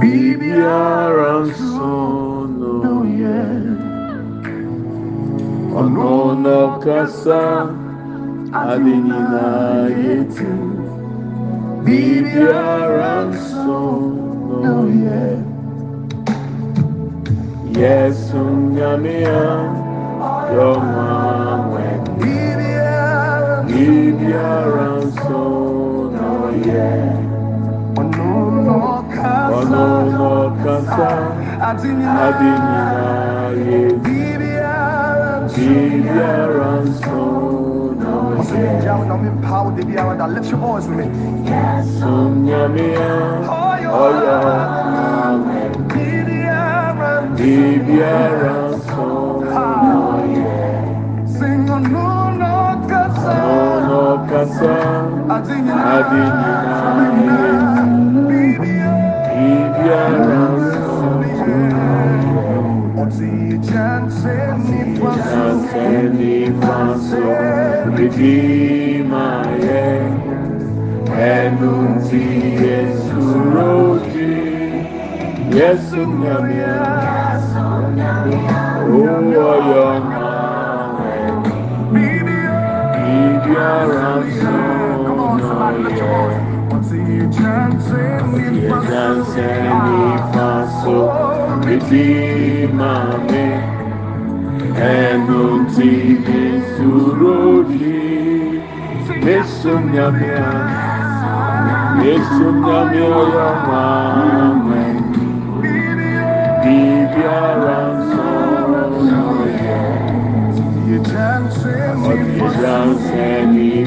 biribiara nso no yɛ ɔno na ɔkasa ade nyinaa yɛ ti no yɛ yesu nyamea yɔma wɛ biribiara nso no yɛ ɔkasa ade nyinaa yɛ ti biribiara nso no yɛ Lift your voice with me. yesu nyamea ɔyɔ wɛ Come on, somebody, lift your voice. Oti chance ni paso. Yanseni faso Redeema me Enunti Yesu roji Yesu nyamia Yesu nyamia yoma Bibiara so Oti chance ni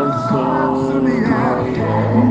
Bibiara so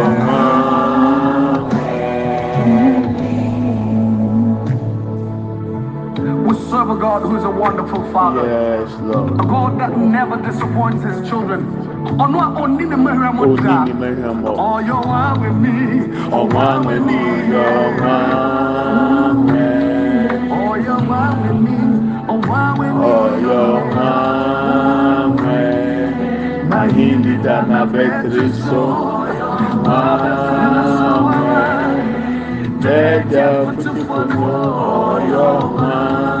serve a God who is a wonderful Father. Yes, Lord. A God that never disappoints his children. Ọ̀nà òní ni mẹ́rin mo Oni dà. ni mehamo. Ọ̀yọ́ wa wẹ̀ mí. Meni yọwa me. Ọ̀yọ́ wa wẹ̀ mí. Ọ̀wá wẹ̀ mí. Ọyọwa me. Mahindi dana betriso. Amen. Dẹ́jà fúnfúnfún ọyọwa me.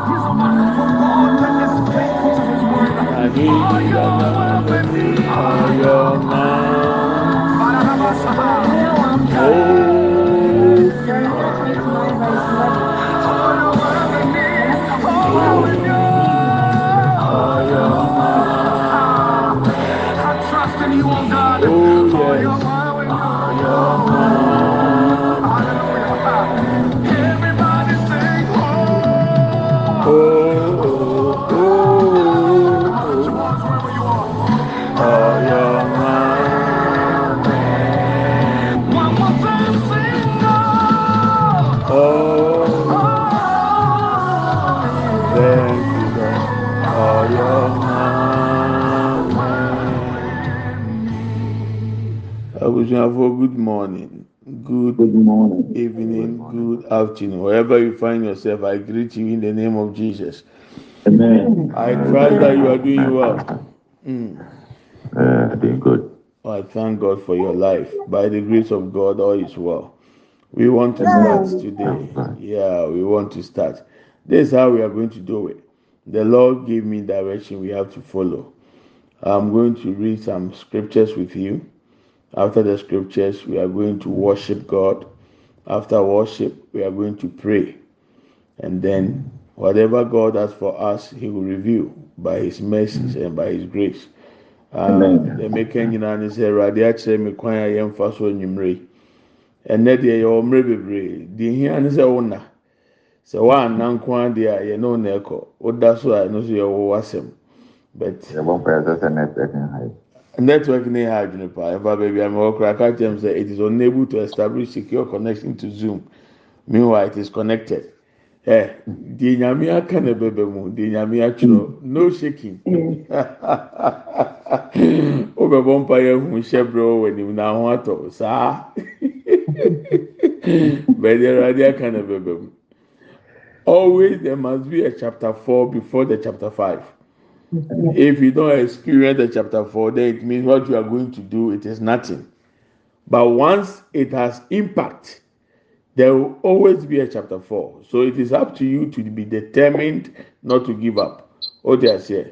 word. Mahindi afternoon. Wherever you find yourself, I greet you in the name of Jesus. Amen. I trust that you are doing well. Mm. Uh, doing good. I thank God for your life. By the grace of God, all is well. We want to start today. Yeah, we want to start. This is how we are going to do it. The Lord gave me direction we have to follow. I'm going to read some scriptures with you. After the scriptures, we are going to worship God. After worship, we are going to pray. And then, whatever God has for us, He will reveal by His mercies and by His grace. Amen. Emeka nyinaa ne sɛ Awurade akyerɛ me kwan a yɛmfa so anwummerɛ yi. Ɛnnɛ deɛ yɛwɔ mmerɛ bebree. Deɛ hia ne sɛ wo na. Sɛ woanna nko ara deɛ a yɛne wo na ɛkɔ. Woda so a ɛno nso yɛ wo w'asɛm. But. Network ne ha adwene paa. Ɛfa baabi a mewɔ koraa ka kyerɛ me sɛ it is unable to establish secure connection to Zoom. Meanwhile, it is connected. Eh, Ɛ deɛ nyame aka na ɛbɛbɛ mu. Deɛ nyame atwerɛ. No shaking. wobɛbɔ mpa yɛ hu hyɛ berɛ wɔ w'anim na ho atɔ saa bɛde awurade aka na bɛbɛ mu always there must be a chapter four before the chapter five if you don't experience the chapter four then it means what you are going to do it is nothing. But once it has impact there will always be a chapter four. So it is up to you to be determined not to give up. O de aseɛ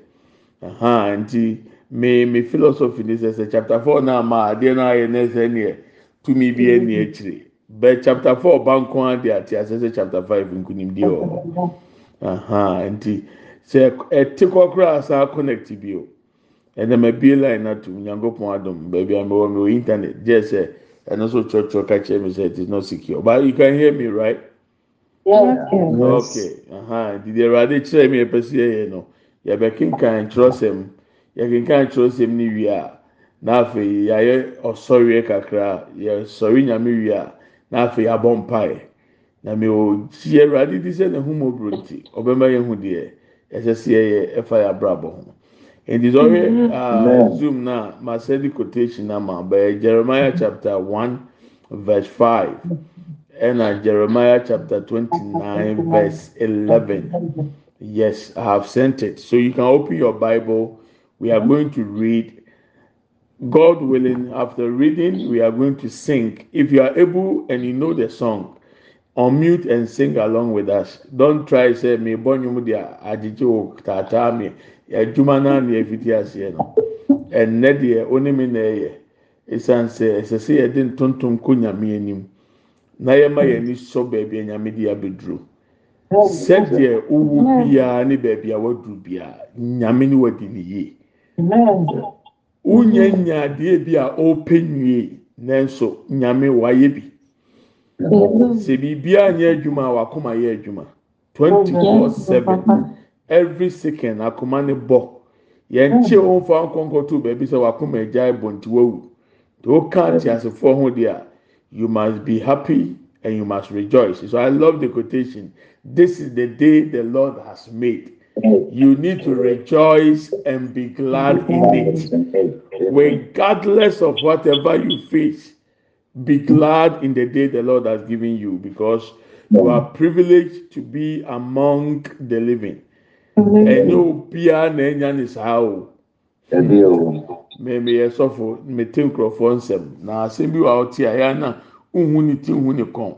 aha nti me me philosophy ni sɛ sɛ chapter four naa ma adeɛ naa yɛ ne sɛ neɛ tumi bi ɛni akyire bɛ chapter four ba nko adi ate asɛ chapter five nkunimdie wɔ hɔ aha nti sɛ ɛte kɔ koraa asa connect bi o. Ɛnna ma bie line na to nyankopɔn adum baabi a mɛwɔ mi wɔ internet. Gye sɛ ɛno nso twerɛtwerɛ ka kyerɛ mi sɛ it is not secure. But you can hear me right. okay. Aha. Nti deɛ ɛwurade kyerɛ mi ɛpɛ si yɛ no. Yɛbɛkenkan kyerɛsɛm yɛkenkan kyerɛsɛm ni wie a yɛayɛ ɔsɔreɛ kakra. Yɛsɔre nyame wie a yɛabɔ mpaeɛ. Na mi ò gyi ɛwurade di sɛ ne ho mɔburo nti ɔbɛma yɛn ho deɛ ɛsɛ sɛ yɛyɛ ɛfa yɛ abrabɔ ho nti sɔhwɛ mhm. aa ah, zoom na ma sɛ di quotation na ma bɛyɛ jeremiah mhm. chapter one verse five ɛna jeremiah chapter twenty-nine verse eleven. Yes, I have sent it. So you can open your Bible. We are going to read. God willing, after reading, we are going to sing. If you are able and you know the song, unmute and sing along with us. Don't try say me bonyum dia agije o tata me adwuma na na efiti ase no. Ɛnnɛ deɛ onim na ɛyɛ. Esan sɛ ɛsɛ sɛ yɛde ntontom kɔ nyame anim. Na yɛma yɛn ani sɔ baabi a nyame de abɛduro. sɛdeɛ wowu biara ne baabi a waduru biara nyame ne wadi ne yie wonya nyaadeɛ bi a ɔrepɛ nwie nanso nyame wayɛ bi Mm-hmm. sɛ biribiara nyɛ adwuma a wakoma yɛ adwuma twenty four seven mm-hmm. every second akoma ne bɔ yɛn kye mm-hmm. wɔn fa nkɔnkɔto baabi sɛ wakoma agya bɔ nti wawu to oka ate asefoɔ ho deɛ you must be happy and you must rejoice. So i love the quotation. This is the day the lord has made. You need to rejoice and be glad in it. Regardless of whatever you face be glad in the day the lord has given you because you are privileged to be among the living. Ɛnyɛ obiara na ɛnya ne saa o. Ẹbí o. mmemme yɛ sɔfo mmete nkurɔfoɔ nsɛm na asɛm bi wɔ a ɔte a yɛn na nhu ne ti nhu ne kɔn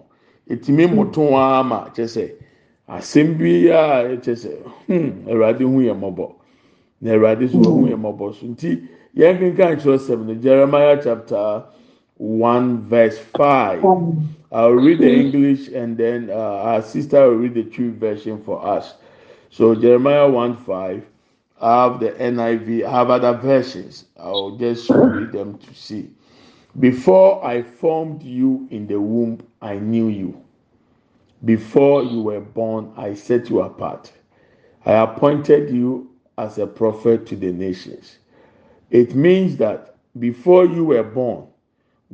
etimi mmoto ara ma kyɛ sɛ asɛm bi a kyɛ sɛ hmm awurade hu yɛ mmɔbɔ na awurade nso hu yɛ mmɔbɔ so nti yɛn kankan kyerɛ sɛm no jeremiah chapter one verse five i'll read the english and then uh, our sister will read the true version for us so jeremiah one five. I have the NIV, I have other versions. I'll just read them to see. Before I formed you in the womb, I knew you. Before you were born, I set you apart. I appointed you as a prophet to the nations. It means that before you were born,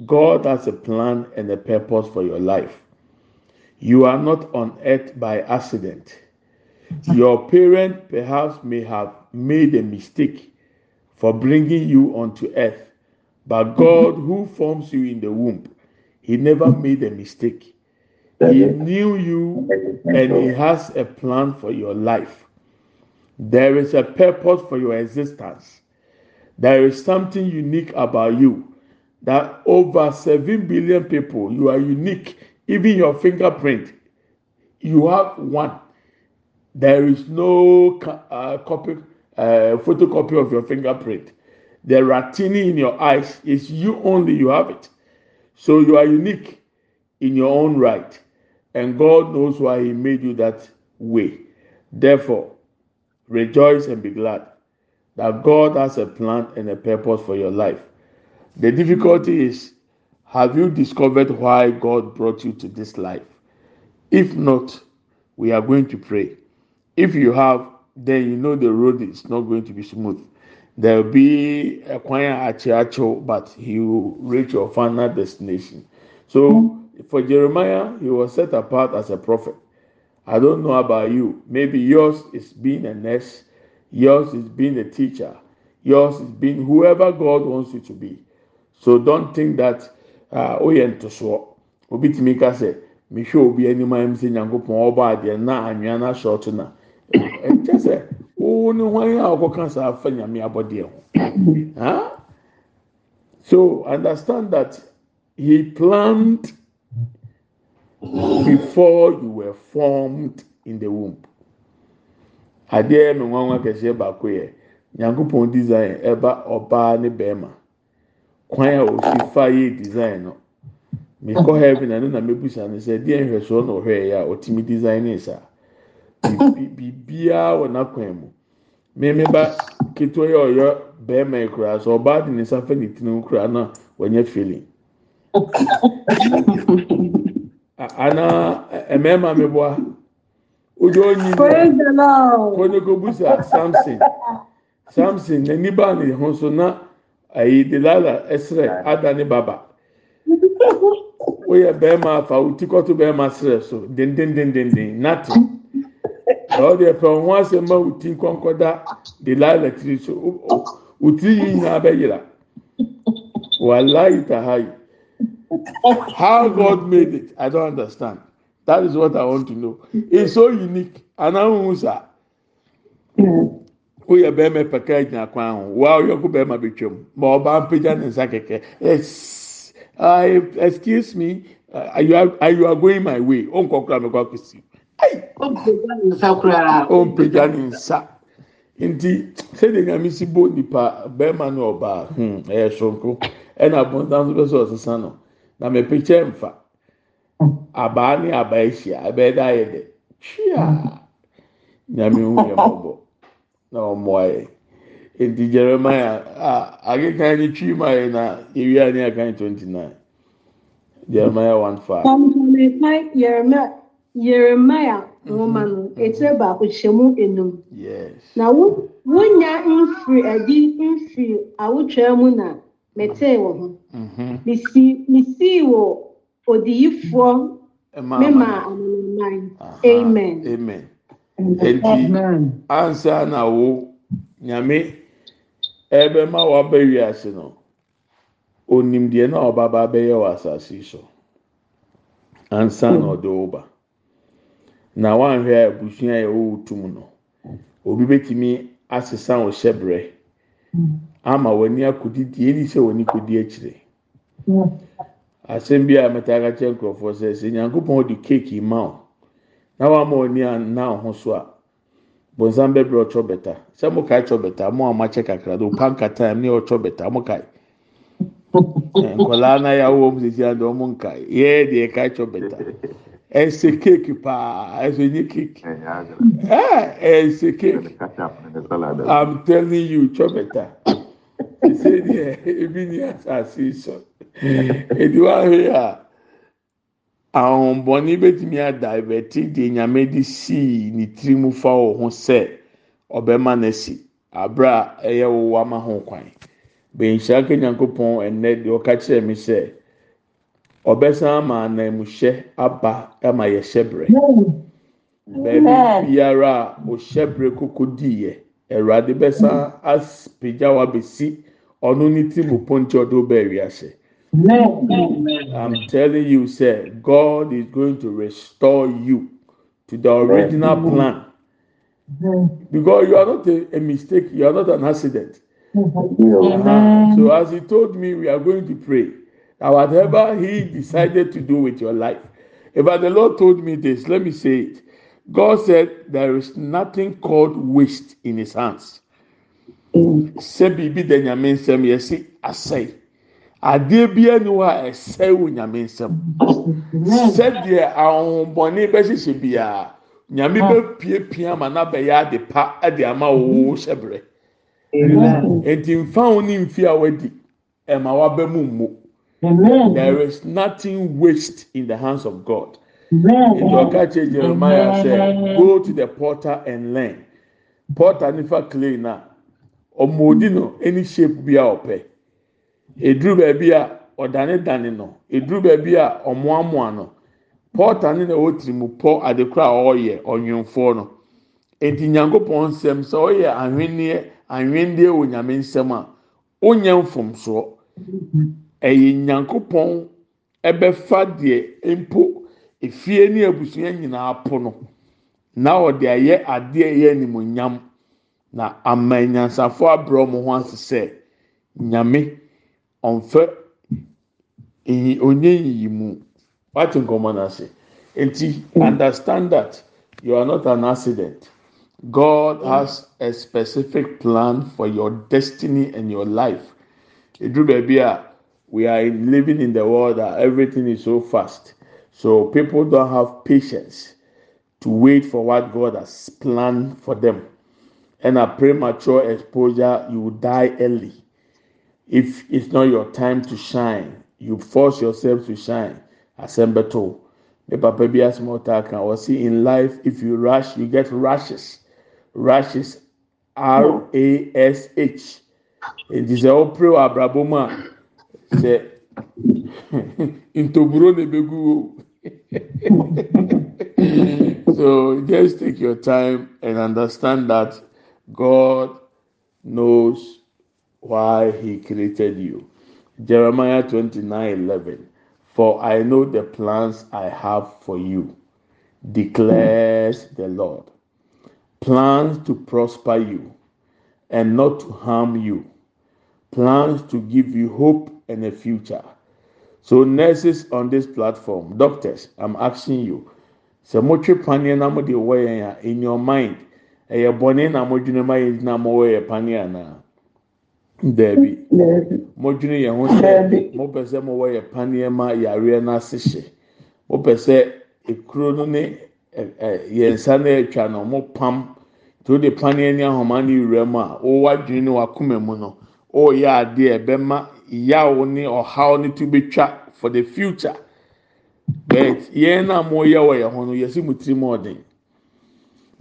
God has a plan and a purpose for your life. You are not on earth by accident. Your parent perhaps may have made a mistake for bringing you onto earth, but God, who forms you in the womb, He never made a mistake. He knew you and He has a plan for your life. There is a purpose for your existence. There is something unique about you that over 7 billion people, you are unique. Even your fingerprint, you have one. There is no uh, copy, uh, photocopy of your fingerprint. The retina in your eyes is you only, you have it. So you are unique in your own right. And God knows why He made you that way. Therefore, rejoice and be glad that God has a plan and a purpose for your life. The difficulty is have you discovered why God brought you to this life? If not, we are going to pray. If you have, then you know the road is not going to be smooth. There will be a quiet achiacho, but he will reach your final destination. So for Jeremiah, he was set apart as a prophet. I don't know about you. Maybe yours is being a nurse, yours is being a teacher, yours is being whoever God wants you to be. so don't think that uh, woyɛ ntosoɔ obi tumi ka sɛ mehwɛ obi anim a sɛ nyankopɔn ɔbɔ adeɛ na anwea no ahyɛ na ɛkyɛ sɛ wo ne hwan a ɔkɔka saa fa nyame abɔdeɛ ho huh? so understand that he planned before you were formed in the womb adeɛ me nwanwa kɛseɛ baako yɛ nyankopɔn design ɛba ɔbaa ne bɛrima. Kwan a osi fa yɛ design no mekɔ heaven ɛno na mebusa no sɛ deɛ nhwɛsoɔ na ɔhwɛ yɛ a ɔtumi design ne sa biribiara wɔ n'akwan mu. Mmemme ba ketewa yɛ ɔyɛ bɛrima yi koraa so ɔbaa de ne nsa fɛ ne tiri koraa na wɔnyɛ feeling. Ana mmarima mi bɔ a ojú onyi kɔnye ko busa samson. Samson n'ani baa ne ho so na ayi delala ɛsrɛ ada ne baba woyɛ bɛrima afa oti kɔto bɛrima srɛ so dendendendenden nati. Ɔwɔ deɛ pɛ ɔho asɛm ma oti nkɔnkɔda delala tiri so oti yi nyinaa bɛyira walayi tahayi. How God made it I don't understand. That is what I want to know. It's so unique. Anahu sa woyɛ bɛrima pɛka gyina kwan ho. Wa ɔyɔko bɛrima betwam ma ɔbaa mpagya ne nsa kɛkɛ. Yes. I excuse me uh, you are you are going my way. O mi kɔ akɔsi. o ne nsa nti sɛdeɛ nyame si bo nipa bɛrima ne ɔbaa hmm ɛyɛ soronko ɛna abɔntan so bɛ sɛ ɔsesa no. Na mɛ pɛkyɛ nfa abaa ne abaa ehyia abɛɛ da ayɛ dɛ. Twia nyame hu yɛ mɔbɔ. Na ɔmmoa yɛ nti jeremiah a akekan ne twi ma yɛ na ewia ne akan twenty nine jeremiah one five. Yeremia nwoma no etire baako hyɛ mu enum. yes Na wo wonya mfiri adi mfiri awotwaa mu na mɛtee wɔ ho. Mhm. Misi misii wɔ odiyifoɔ mema ama amanaman. Amen nti ansa na wo nyame ɛbɛma waba wiase no onim deɛ na ɔbaba bɛyɛ wɔ asase so. Ansa na ɔde wo ba. Na wanhwɛ abusua a ɛwɔ wo tum no obi betumi asesa wo hyɛbrɛ ama w'ani akodi die ni sɛ w'ani kodi akyire. Asɛm bi a mɛta aka kyerɛ nkurɔfoɔ sɛ sɛ nyankopɔn de keeki ma wo na wama anna wo ho so a bɔnsam bɛbrɛ ɔtɔ bɛta sɛ mo kae tɔ bɛta mo a mo akyɛ kakra do panka time ne ɔtɔ bɛta mo kae nkɔlaa na yà wɔ mu sisi adi ɔmo nkae yɛ deɛ kae tɔ bɛta ɛsɛ keeki paa ɛsɛ nye keeki ɛɛ ɛsɛ keeki i'm telling you tɔ bɛta ɛsɛ deɛ ebi ni asase sɔ edi wa hwɛ a ahombɔni betumi ada ɛbɛti deɛ nyame de sii ne tiri mu fa wɔ ho sɛ ɔbɛma n'asi abira a ɛyɛ wo wama ho kwan. Bɛnhyia ka nyankopɔn ɛnɛ deɛ ɔka kyerɛ mi sɛ ɔbɛsan ama ananmuhyɛ aba ama yɛhyɛ brɛ baabi biara a ɔhyɛ brɛ koko diiɛ awurade bɛsan apagya wa besi ɔno ne ti mu ponti ɔde ɔbɛ wiase. I'm telling you, sir, God is going to restore you to the original plan. Because you are not a, a mistake, you are not an accident. Uh-huh. So, as he told me, we are going to pray that whatever he decided to do with your life, if the Lord told me this, let me say it. God said there is nothing called waste in his hands. Sɛ biribi da nyame nsɛm yɛsi asɛe adeɛ biara ni hɔ a ɛsɛe wɔ nyame nsɛm sɛdeɛ ahohombɔne bɛhyehyɛ biara nyame bɛpiepie ama n'abɛyɛ ade pa de ama wo hyɛbrɛ nti nfa ne mfi a wadi ɛma waba mu mmu. There is nothing waste in the hands of God. Nti ɔka kyerɛ Jeremiah sɛ go to the porter and learn. Porter nifa clay na ɔmɔdi no any shape bi a ɔpɛ eduru baabi a ɔdanedane no. Eduru baabi a ɔmoamoa no. Pɔɔta ne na ɛwɔ tirimu pɔ adekora a ɔreyɛ ɔnwomfoɔ no. Eti nyankopɔn nsɛm sɛ ɔyɛ ahwenneɛ ahwenneɛ wɔ nyame nsɛm a onyɛ mfomsoɔ. Ɛyɛ nyankopɔn ɛbɛfa deɛ mpo efie ne abusua nyinaa po no. Na ɔde ayɛ adeɛ ɛyɛ animonyam na ama nyansafo abrɛ ɔmo ho ase nyame. Ɔnfɛ eyi yiyi mu. Nkɔmɔ n'ase eti understand that you are not an accident. God has a specific plan for your destiny and your life. Baabi a we are living in the world that everything is so fast. So people don't have patience to wait for what God has planned for them. And a premature exposure you will die early. If it's not your time to shine you force yourself to shine. Assemble me papa bi asem ɔta kan wɔsi in life if you rush you get rashes rashes r a s h. Nti sɛ ɔpere wɔ abrabɔ mu a o so just take your time and understand that God knows why he created you. Jeremiah 29 11. For I know the plans I have for you, declares the Lord. Plans to prosper you and not to harm you, plans to give you hope and a future. So, nurses on this platform, doctors, I'm asking you. sɛ motwe paneɛ na mode wɔ yɛn a in your mind ɛyɛ bɔne na modwene ma yɛn gyina mo wɔ yɛ paneɛ anaa daabi modwene yɛn ho sɛ mopɛ sɛ mowɔ yɛ paneɛ ma yareɛ no ase hye mopɛ sɛ ekuro no ne ɛ yɛn nsa no atwa no mo pam nti o de paneɛ ne ahoma ne wura mu a wɔwɔ adwene ne wakoma mu no ɔreyɛ adeɛ ɛbɛma yaw ne ɔhaw ne to betwa for the future. But yɛn na mo yɛ wɔ yɛn ho no yɛsi mo tiri mu ɔden.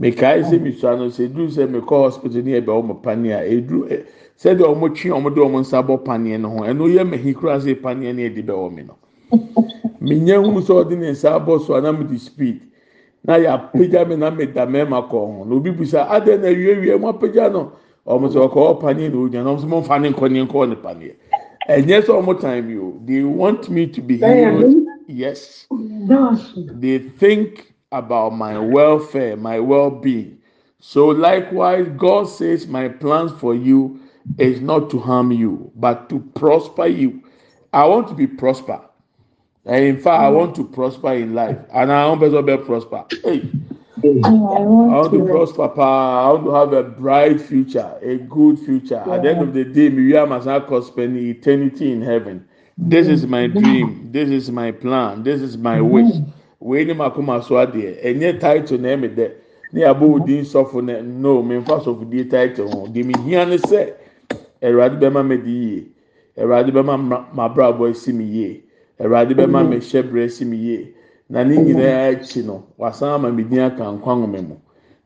Mekae sɛ misua no sɛ eduru sɛ mekɔ hospital ne ɛbɛ wɔn paneɛ a eduru ɛ sɛdeɛ wɔn twe wɔn de wɔn nsa bɔ paneɛ no ho. Ɛno yɛ mɛhi kura sɛ paneɛ ne ɛde bɛ wɔ mi no. Menya hu sɛ ɔde ne nsa abɔ so anam de speed. Na yɛ apagya mi na mi da mɛɛma kɔ ho. Na obi bisa adɛ na wie wie mo apagya no. Wɔn sɛ ɔkɔ paneɛ na ogyina na wɔn sɛ mo nfa ne nkɔ ne nkɔ ne paneɛ. Ɛnyɛ sɛ wɔn time yi o. They want me to be healed yes. They think about my welfare my well-being. So likewise God says my plans for you is not to harm you but to prosper you I want to be prosper and in fact I want to prosper in life and I want person be prosper hey. I want to prosper, pa. I want to have a bright future, a good future. At the end of the day, Miriam must not spend eternity in heaven. This is my dream. This is my plan. This is my wish. Wei ni ma kuma so adeɛ. Ɛnyɛ title na ɛmɛ dɛ. Ne abo odi nsɔfo na no, me nfa sɔfo die title ho. Deɛ mi hia ne sɛ, Ɛwurade bɛma mi di yie. Ɛwurade bɛma ma abrabɔ esi mi yie. Ɛwurade bɛma mi hyɛ brɛ esi mi yie. na ne nyinaa akyi no wasan ama mi din aka nkwa nwoma mu.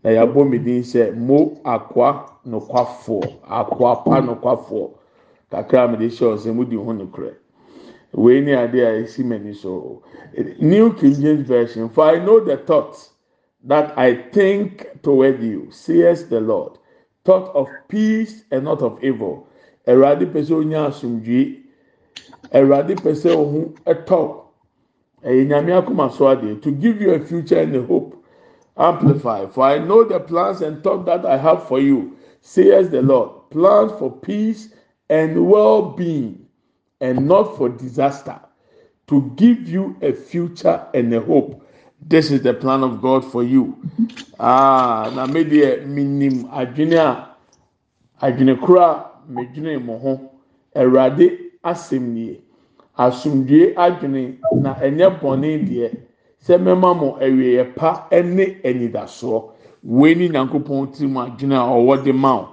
Na yabɔ mi din sɛ mo akwa nokwafoɔ akwa pa nokwafoɔ. Kakra mi de hyɛ ɔsɛ mo di ho nokorɛ. Wei ni ade a esi m'ani so. New king james version for i know the thoughts that i think toward you says the lord thought of peace and not of evil awurade pɛ sɛ onya asomdwie awurade pɛ sɛ ɛtɔ ɛyɛ nyame akoma so adeɛ. To give you a future and a hope. Amplify. For i know the plans and thought that i have for you says the lord. Plans for peace and well-being and not for disaster. To give you a future and a hope. This is the plan of god for you. Ah na me minim adwene a adwene koro a medwene mo ho. Awurade asɛm nie. Asomdue adwene na ɛnyɛ bɔnne deɛ. Sɛ mɛma mo awieɛ pa ne anidasoɔ. Wei ni nyankopɔn tiri mu adwene a ɔwɔ de ma o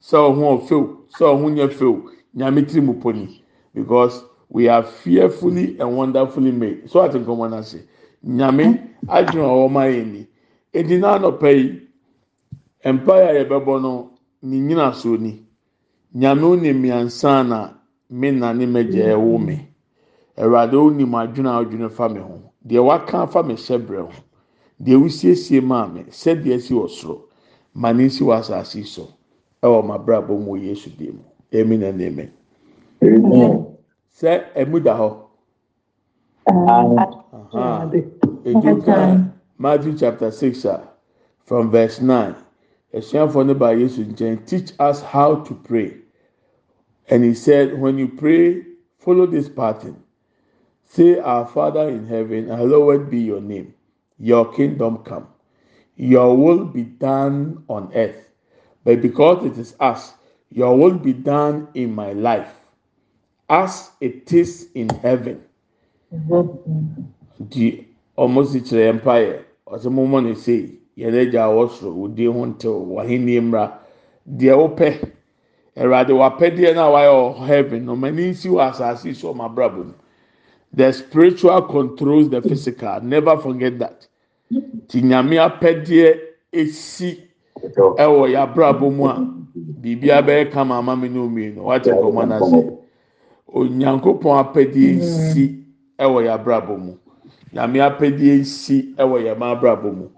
sɛ ɔho ɔfew sɛ ɔho nyɛ few nyame tiri mu poni because we are fearfully and wonderfully made. So ati nkɔmɔ n'ase nyame adwene a ɔwɔ ma yɛn ni. Edi n'anɔpɛ yi mpaeɛ a yɛbɛbɔ no ne nyina so ni nyame onim mmiɛnsa na me na ne mɛgya ɛwɔ me. Awurade onim adwene a ɔdwene fa me ho. Deɛ waka fa me hyɛ brɛ ho. Deɛ wosiesie maa me sɛdeɛ si wɔ soro ma ne nsi wɔ asase so ɛwɔ ma brabɔ mu wɔ yesu dim amen and amen. Sɛ ɛmu da hɔ. Edu ka matthew chapter six a from verse nine. Esuafo ne ba yesu nkyɛn teach us how to pray and he said when you pray follow this pattern. Say our father in heaven hallowed be your name. Your kingdom come. Your will be done on earth. But because it is us your will be done in my life. As it is in heaven. Di ɔmo si kyerɛ yɛn mpa yɛ ɔsɛ mo mo ne se yɛn agya a ɔwɔ soro odi ho awurade wapɛdeɛ no a wayɛ wɔ heaven. No ma ne nsi wɔ asase so ɔmo abrabɔ the spiritual controls the physical. Never forget that. Ti nyame apɛdeɛ esi ɛwɔ yɛ abrabɔ mu a biribi abɛyɛ kama ama mi ne omienu. Wate nkɔmɔ n'ase onyankopɔn apɛdeɛ nsi ɛwɔ yɛ abrabɔ mu. Nyame apɛdeɛ nsi ɛwɔ yɛ ma abrabɔ mu.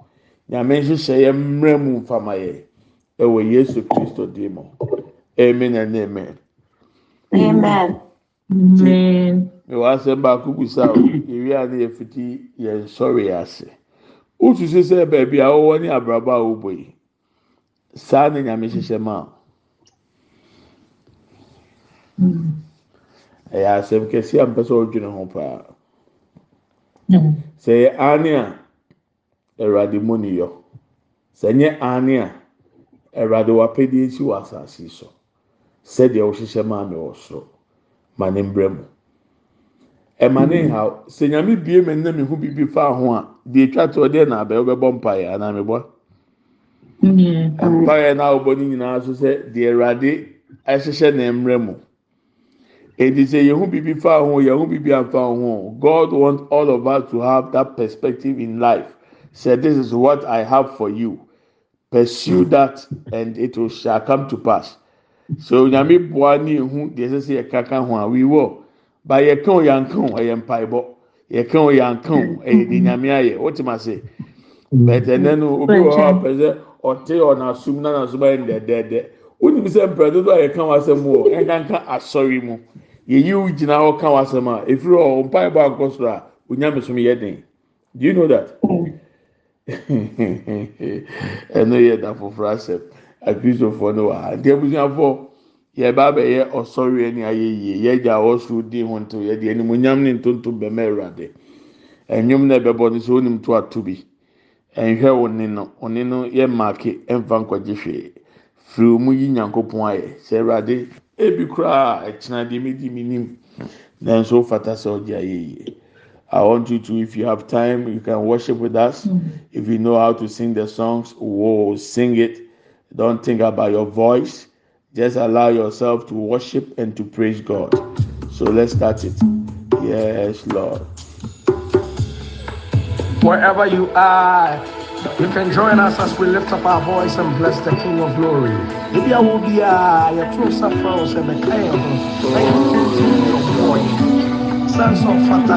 Nyame nhyehyɛ yɛ mmerɛ mu nfama yɛ. Ɛwɔ yesu kristo dim mu amen and amen. amen. mewɔ asɛm baako busa o yɛwie ne yɛfiti yɛn sɔre ase. Wotu sɛ sɛ baabi a wɔwɔ ne abrabɔ a wɔbɔ yi saa ne nyame hyehyɛ ma o hmm. ɛyɛ asɛm kɛseɛ a mpɛ sɛ ɔdwene ho paa. Hmm. Sɛ yɛ ane a awurade mu ne yɔ. Sɛ nyɛ ane a awurade wapɛdeɛ si wɔ asase so. Sɛdeɛ wɔhyehyɛ maa mi wɔ soro ma ne mbrɛ mu ɛma ne mm-hmm. ha sɛ nyame bie mi na mi ho bibi fa ho a deɛ etwa to ɔdeɛ na abɛɛ ɔbɛbɔ mpaeɛ anaa mi bɔ mm-hmm. mpaeɛ na ɔbɔ ne nyinaa so sɛ deɛ awurade ɛhyehyɛ ne mbrɛ mu. It is a yehu bibi fa ho, yehu bibi afa ho. God wants all of us to have that perspective in life. Say, this is what I have for you. Pursue mm-hmm. that, and it will shall come to pass. So nyame boa ne ehu deɛ ɛsɛ sɛ yɛkaka ho a will. But yɛka o yɛnka o ɛyɛ mpaebɔ. Yɛka o yɛnka o ɛyɛ de nyame ayɛ. Wote ma se. But ɛnɛ no obi wɔ hɔ a pɛ sɛ ɔte ɔnasum na nasum ayɛ dɛdɛɛdɛ. Wonim sɛ mpɛ dodo a yɛka w'asɛm wɔ ɛnkanka asɔre mu. Yɛyi wo gyina hɔ ka w'asɛm a efiri hɔ mpaebɔ akɔ soro a onyame yɛ den. Do you know that? ɛno yɛ da foforɔ asɛm akristofoɔ no wɔ ha. Nti abusuafoɔ yɛba abɛyɛ ɔsɔre ani ayɛ yie. Yɛgya ɔsoro di ho nto yɛde animonyam ne ntonto bɛmɛ awurade. Ɛnwom na ɛbɛbɔ no sɛ onim to ato bi. Ɛnhwɛ no. No yɛ maake ɛnfa nkɔgye hwee. Firi mu yi nyankopɔn ayɛ. Sɛ awurade ebi koraa deɛ mi di mi nim. Nanso fata sɛ ɔgye ayɛ yie. I want you to, if you have time, you can worship with us. Mm-hmm. If you know how to sing the songs, we'll sing it. Don't think about your voice. Just allow yourself to worship and to praise God. So let's start it. Yes, Lord. Wherever you are, you can join us as we lift up our voice and bless the King of Glory. Maybe I will be uh, a friends and the of sɛ ɔfata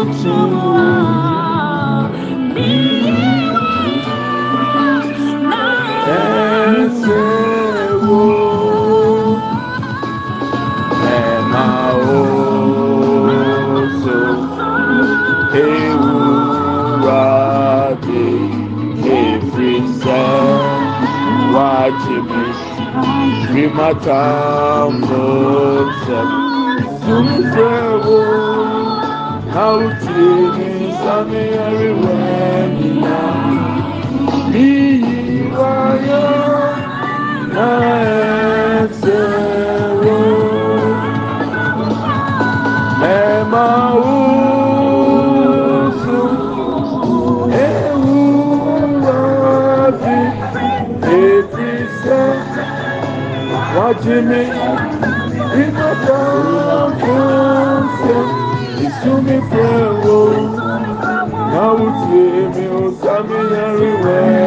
Rimatambo sɛm. Sumfrɛwo. Nautie sami ariwa nina. Miyi de mim e toda canção. Isso me pegou. Now it's me, it's a million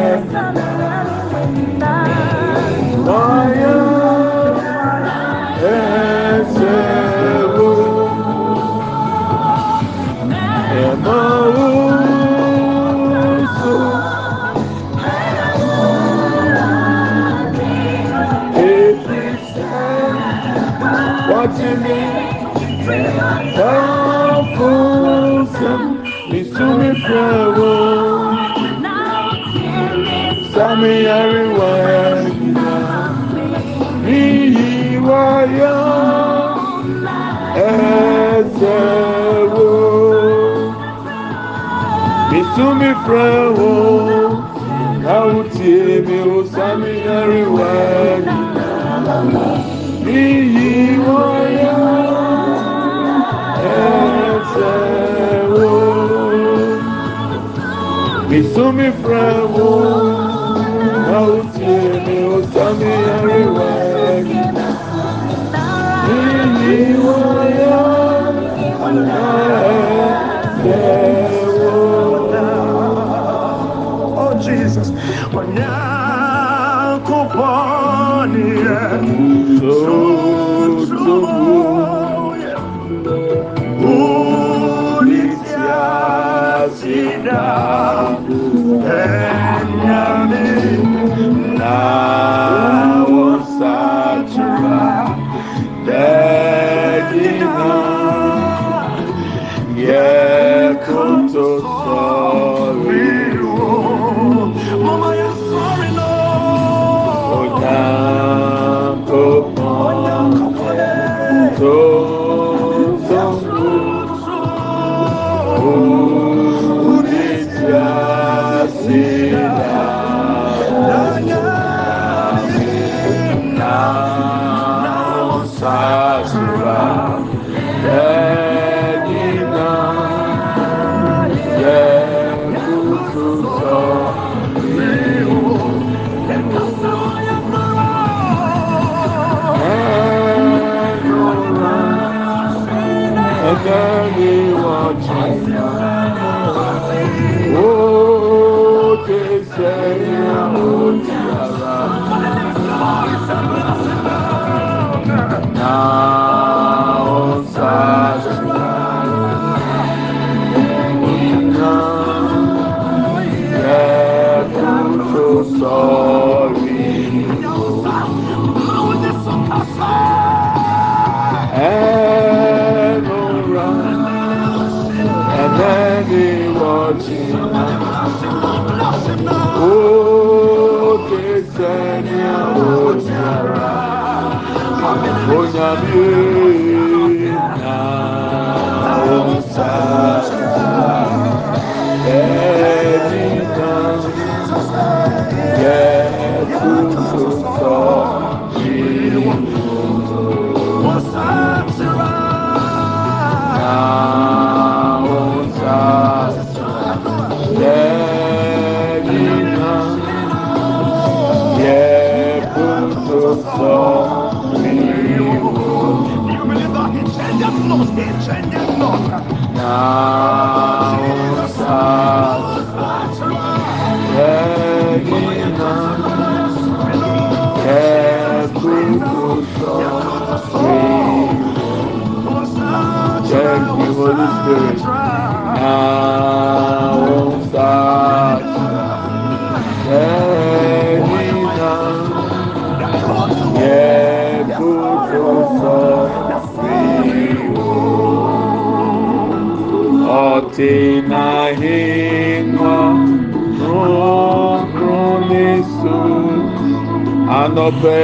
Kafusa, Misumi Prawo, Sami Ariwa, Niyi Waya, Ezewo, mi. Ẹsẹ̀wò. Ìsúnmi fúnrawo, náà ti èmi ò sámi àríwá ẹ̀yìn. Ìyí wáyà ẹsẹ̀wò. Oh Jesus, Onyankopɔn ni yɛ. Sòtòwò. Na nainɔne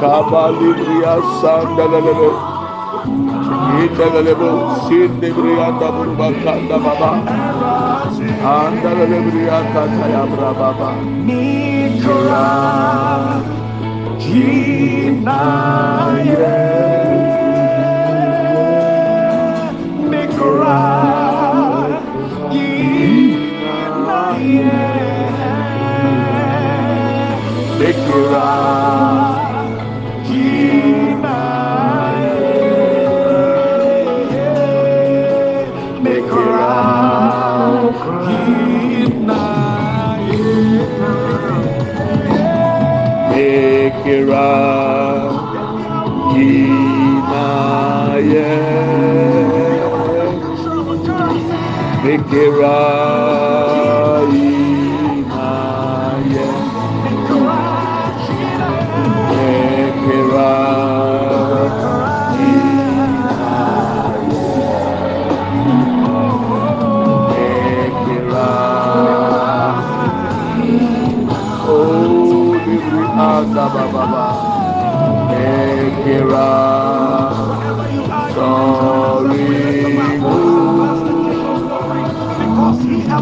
Kabalibria sandalele. Indelelebo sindebrianda burbakanda baba. Andalele brianda kaya brababa. Nikra Jinaye Mikra Jinaye Mikra Libri Anda Baba Ekira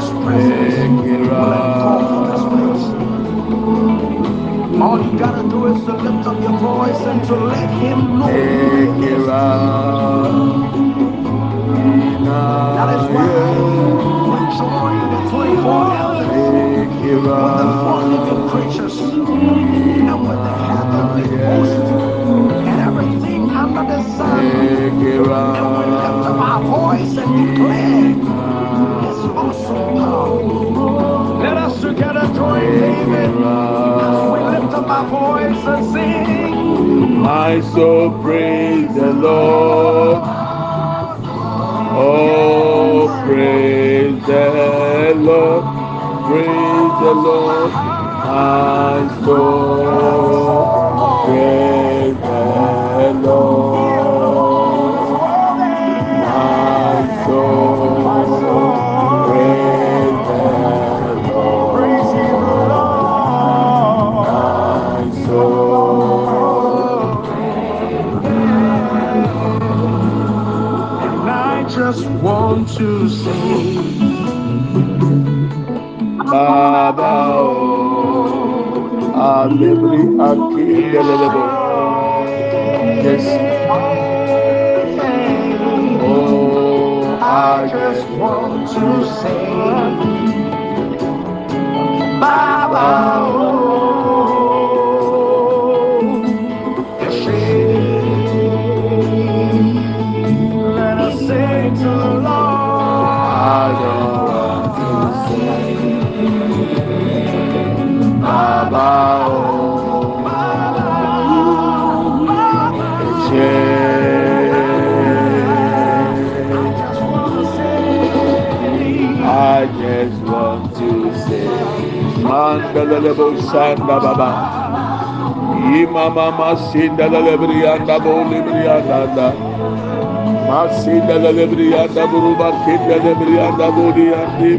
this place. All you gotta do is to lift up your voice and to let him know voice and sing. My soul praise the Lord. Oh, praise the Lord. Praise the Lord. My soul I just want to say, Baba oh, Alebri Akindelebo. Yes. Oh, I just want to say, Baba, oh, Baba oh, I just want to say, Mandalabo Sanda Baba. Imama Masinda Lebrianda Bolibrianda. Masinda Lebrianda Buruba Kinda Lebrianda Boliandi.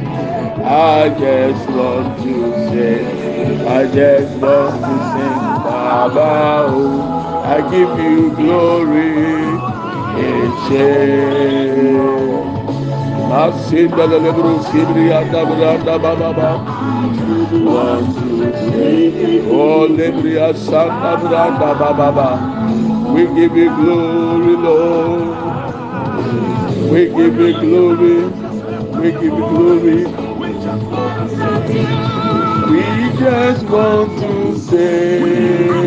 I just want to say, I just want to sing Baba. oh, I give you glory. Eche. Masinda Lebru Sibrianda Branda Baba. Want to say, Oh Lebria Santa Branda Baba. We give you glory, Lord. We give you glory. We give you glory. We just want to say,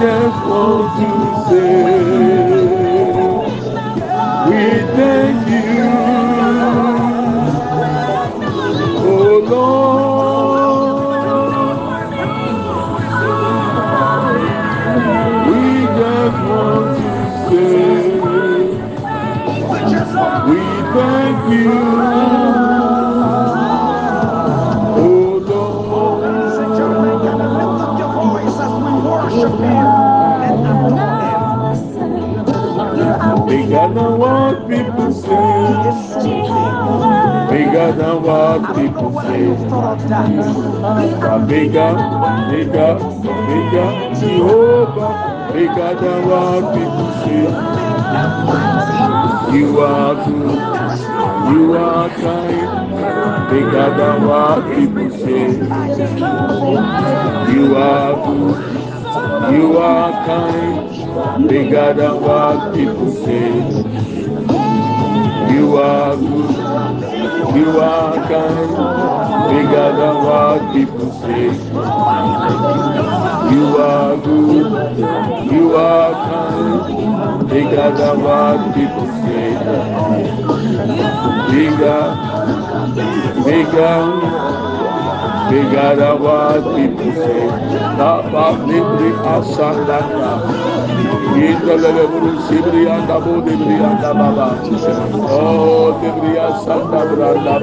just want to say, bigger than what people say. Bigger, bigger, bigger, Jehovah, bigger than what people say. You are good, you are kind, bigger than what people say. You are good, you are kind, bigger than what people say. You are kind, bigger than what people say. You are good. You are kind, bigger than what people say. Bigger, bigger, bigger than what people say. Tapa libri asandata. Oh dibri asanda branda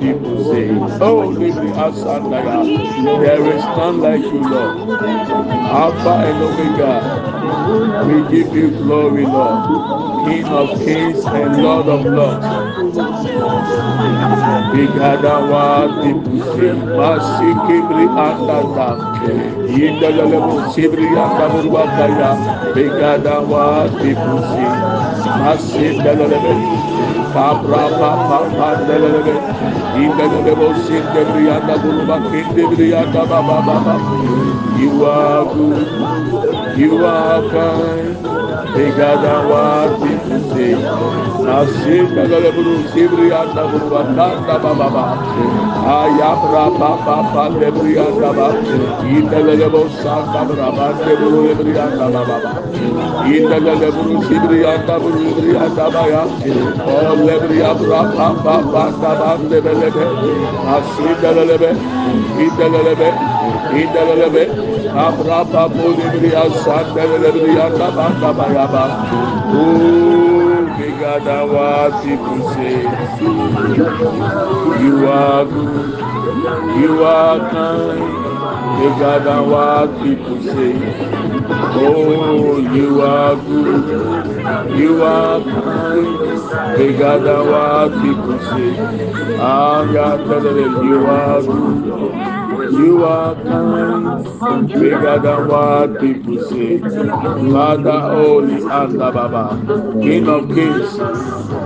people say. Oh dibri asanda ya. There is none like you Lord. Alpha and Omega. We give you glory Lord. King of kings and Lord of lords. Bigadawa tipusi masi kibri andata yindalalemu sibri andamuruba kaya bigadawa tipusi masi dalalemu kabra papa pandalalemu yindalalemu sibri andamuruba kindibri andababa baba you are good you are kind Bigger than what people say. Masikibri buru sibri anda buru bakanda baba baba. Ayabra papa pandebri anda baba. Indalele buru sanda baba pandebru ebri anda baba baba. Indalele buru sibri anda buru ebri anda baya. Oh lebri abra papa panda pandebelebe. Masikibri Indalele Indalele Abra papa lebri asanda lebri anda baba baba. Oh, bigger than what people say. You are good. You are kind. Bigger than what people say. Oh, you are good. You are kind. Bigger than what people say. Ah, God, you are good. You are kind, bigger than what people say. Father, holy and Baba, King of kings.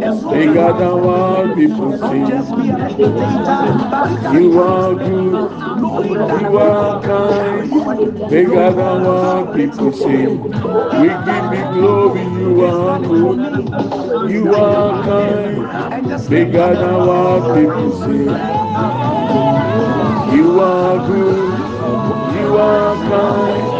Mashiki the Lebranda. Mashiki the Lebranda. Holy Brianda. Yindelebo Sanda Branda Baba. You are good. You are kind. Bigger than what people say. You are good. You are kind. Bigger than what people say. We give you glory. You are good. You are kind. Bigger than what people say. You are good. You are kind.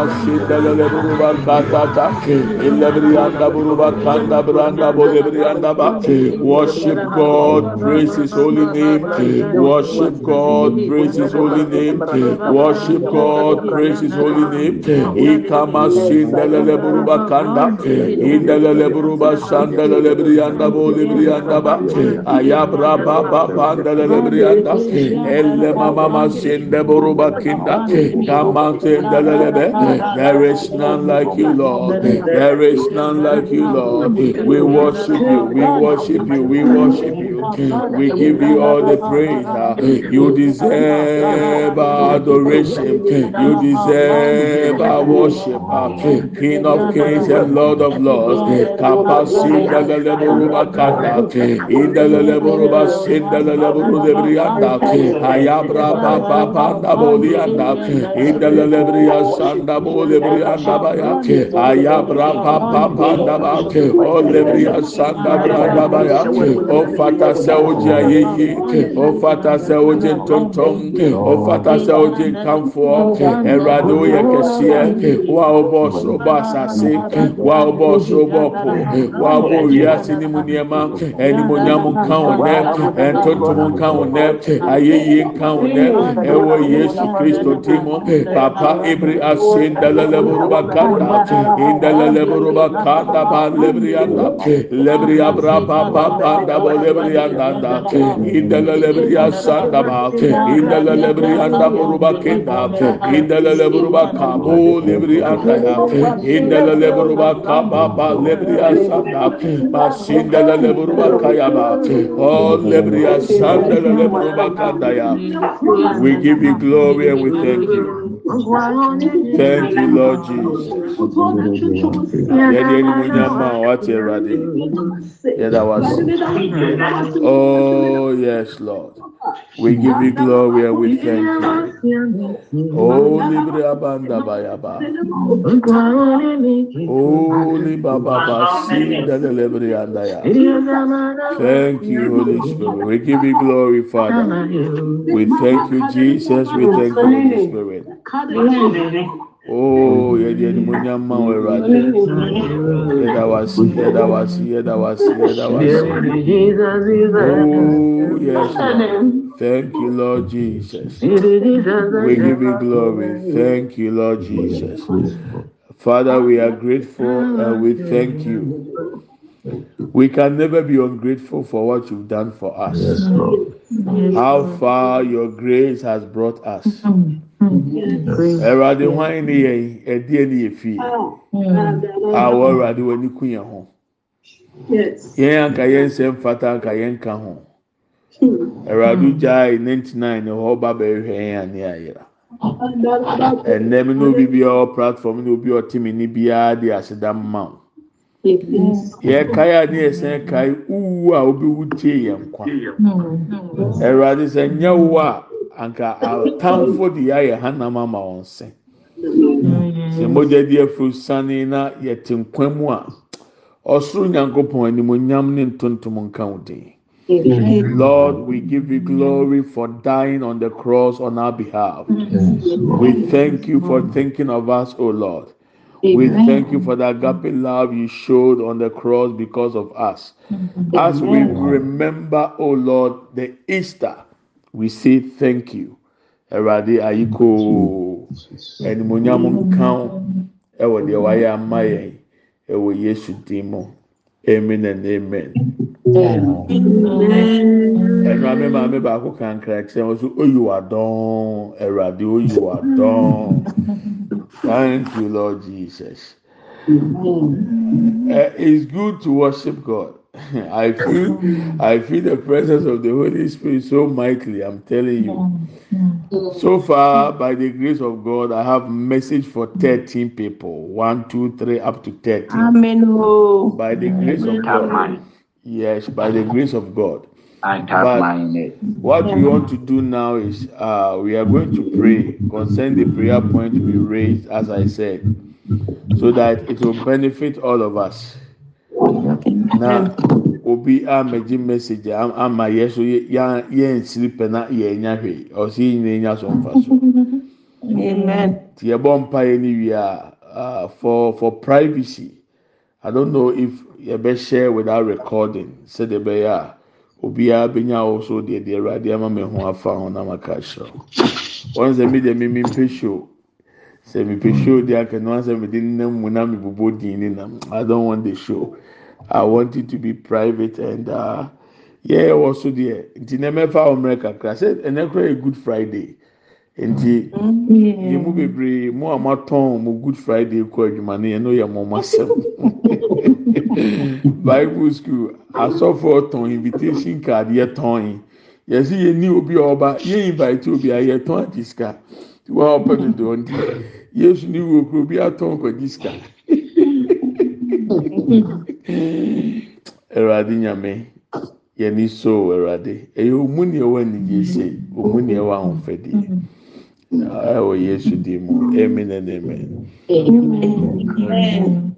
Lebro Masindelebo Bakatata. Ilebrianda buruba kanda branda bolebrianda ba. Worship God, praise His holy name. Worship God, praise His holy name. Worship God, praise His holy name. Ikama sindelele buruba kanda. Indelele buruba sandelele brianda bolebrianda ba. Ayabra baba pandelele brianda. Elle mama sinde buruba kinda. Kama sindelele be. There is none like you, Lord. There is none like you, Lord. We worship you. We worship you. We worship you. We give you all the praise. You deserve our adoration. You deserve our worship. King of kings and Lord of lords. Bolebrianda baya. Ayabra papa panda ba. O lebriya sanda branda baya. O fata se oji ayeye. O fata se oji tontom. O fata se oji nkanfo. Ẹwurade o yẹ kẹsíẹ. Wa o bọ soro bọ asase. Wa o bọ soro bọ po. Wa o bọ wiase ni mu nneɛma. Ẹnimonyam nka wo nẹ. Ẹntontom nka wo nẹ. Ayeye nka wo nẹ. Ẹwọ Yesu Kristo ti mu. Papa ase ndalalaburuba kanda. Indalalaburuba kanda ba lebiri anda. Lebiri abra papa panda bo lebiri anda anda. Indalalaburuba asanda ba. Indalalaburuba anda buruba kenda. Indalalaburuba kabo lebiri anda ya. Indalalaburuba kaba ba lebiri asanda. Basindalalaburuba kayaba. Oh lebiri asanda lalaburuba kanda ya. We give you glory and we thank you. Thank you, Lord Jesus. Yẹ́dí ẹni mo nyá máa wá ti. Oh, yes, Lord. We give you glory and we thank you. Oh, libre abanda bayaba. Oh, libaba basi delelebre andaya. Thank you, Holy Spirit. We give you glory, Father. We thank you, Jesus. We thank you, Holy Spirit. Oh, yẹ́dí ẹni mo nyá máa wọ ẹ̀rọ adé. Yẹ́dá wá sí, yẹ́dá wá sí, yẹ́dá wá sí, yẹ́dá wá sí. Oh, yes, Lord. Thank you, Lord Jesus. We give you glory. Thank you, Lord Jesus. Father, we are grateful and we thank you. We can never be ungrateful for what you've done for us. How far your grace has brought us. Ẹ̀rọ̀adé wáyé ni yẹn ẹ̀dí ẹni yẹ fi. Àwọ̀ ẹ̀rọ̀adé wọ̀ ní kú yẹn ho. Yẹn anka yẹn nsẹ̀ mfata anka yẹn nka ho. Ẹ̀rọ̀adé gya ninety nine hɔ ọba bẹ̀rẹ̀ hwẹ̀ yẹn àní àyẹ̀rà. Ẹ̀nẹ́m ní obi bi ọ̀ platform ní obi ọ̀tí mi ní biara di àṣẹdá mma o. Yẹ kae a ní ẹsẹ̀ kae wúwo a obi wú tie yẹn nkwa. Ẹ̀rọ̀adé sẹ̀ nyẹ́ wo a anka atamfo de yɛ ayɛ hanam ama wɔn sɛ. Sɛ mogya di afuru sani na yɛte nkwa mu a ɔsoro nyankopɔn animonyam ne ntontom nka wo din. Lord, we give you glory for dying on the cross on our behalf. We thank you for thinking of us, O Lord. We thank you for the agape love you showed on the cross because of us. As we remember, O Lord, the Easter, we say thank you. Awurade ayiko. Animonyam nka wo ɛwɔ deɛ wayɛ ama yɛn ɛwɔ Yesu din mu. Amen and amen. Ẹnu ame maame baako kankra kyerɛ wɔn so oyi wa dɔn Awurade oyi wa dɔn. Thank you Lord Jesus. Uh, it's good to worship God. I feel I feel the presence of the Holy Spirit so mightily. I'm telling you. So far, by the grace of God, I have message for 13 people. One, two, three, up to 13. Amen. By the grace of God. Yes, by the grace of God. I But what we want to do now is uh, we are going to pray. Concerning the prayer point to be raised, as I said, so that it will benefit all of us. na obi amagye message am- ama yɛ so yɛ yɛn yɛn nsiri pɛ na yɛn nya hwee ɔsi yi nyina nya so nfa so Amen. ti yɛ bɔ mpa yɛ ni wie a uh, for for privacy. I don't know if yɛ bɛ share without recording. Sɛdeɛ bɛyɛ a obiara bɛnya ahosuo deɛ deɛ ɛwurade ama mi ho afa ho na ma ka kyerɛ wɔn sɛ mi deɛ mi mi mpɛ show sɛ mi pɛ show deɛ aka no sɛ mi de nam mu na mi bobɔ din ne nam. I don't want the show. I want it to be private and uh, yeah, also there. Nti na mɛfa wɔn mmerɛ kakra. Sɛ ɛnɛ kora yɛ good friday. Nti yɛn mu bebree mo a mo atɔn mo good friday kɔ adwuma no yɛn no yɛ mo mo asɛm bible school asɔfoɔ tɔn invitation card yɛ tɔn yɛsi yɛ ni obi a ɔba yɛ invite obi a yɛ tɔn adi sika wa ɔpɛ no do ɔnti yesu ni wo kuro bi atɔn kɔ di sika ɛwurade nyame yɛni so awurade ɛyɛ omu ni ɛwɔ anigye se omu ni ɛwɔ ahofadie. ɛwɔ yesu di mu amen and amen. amen.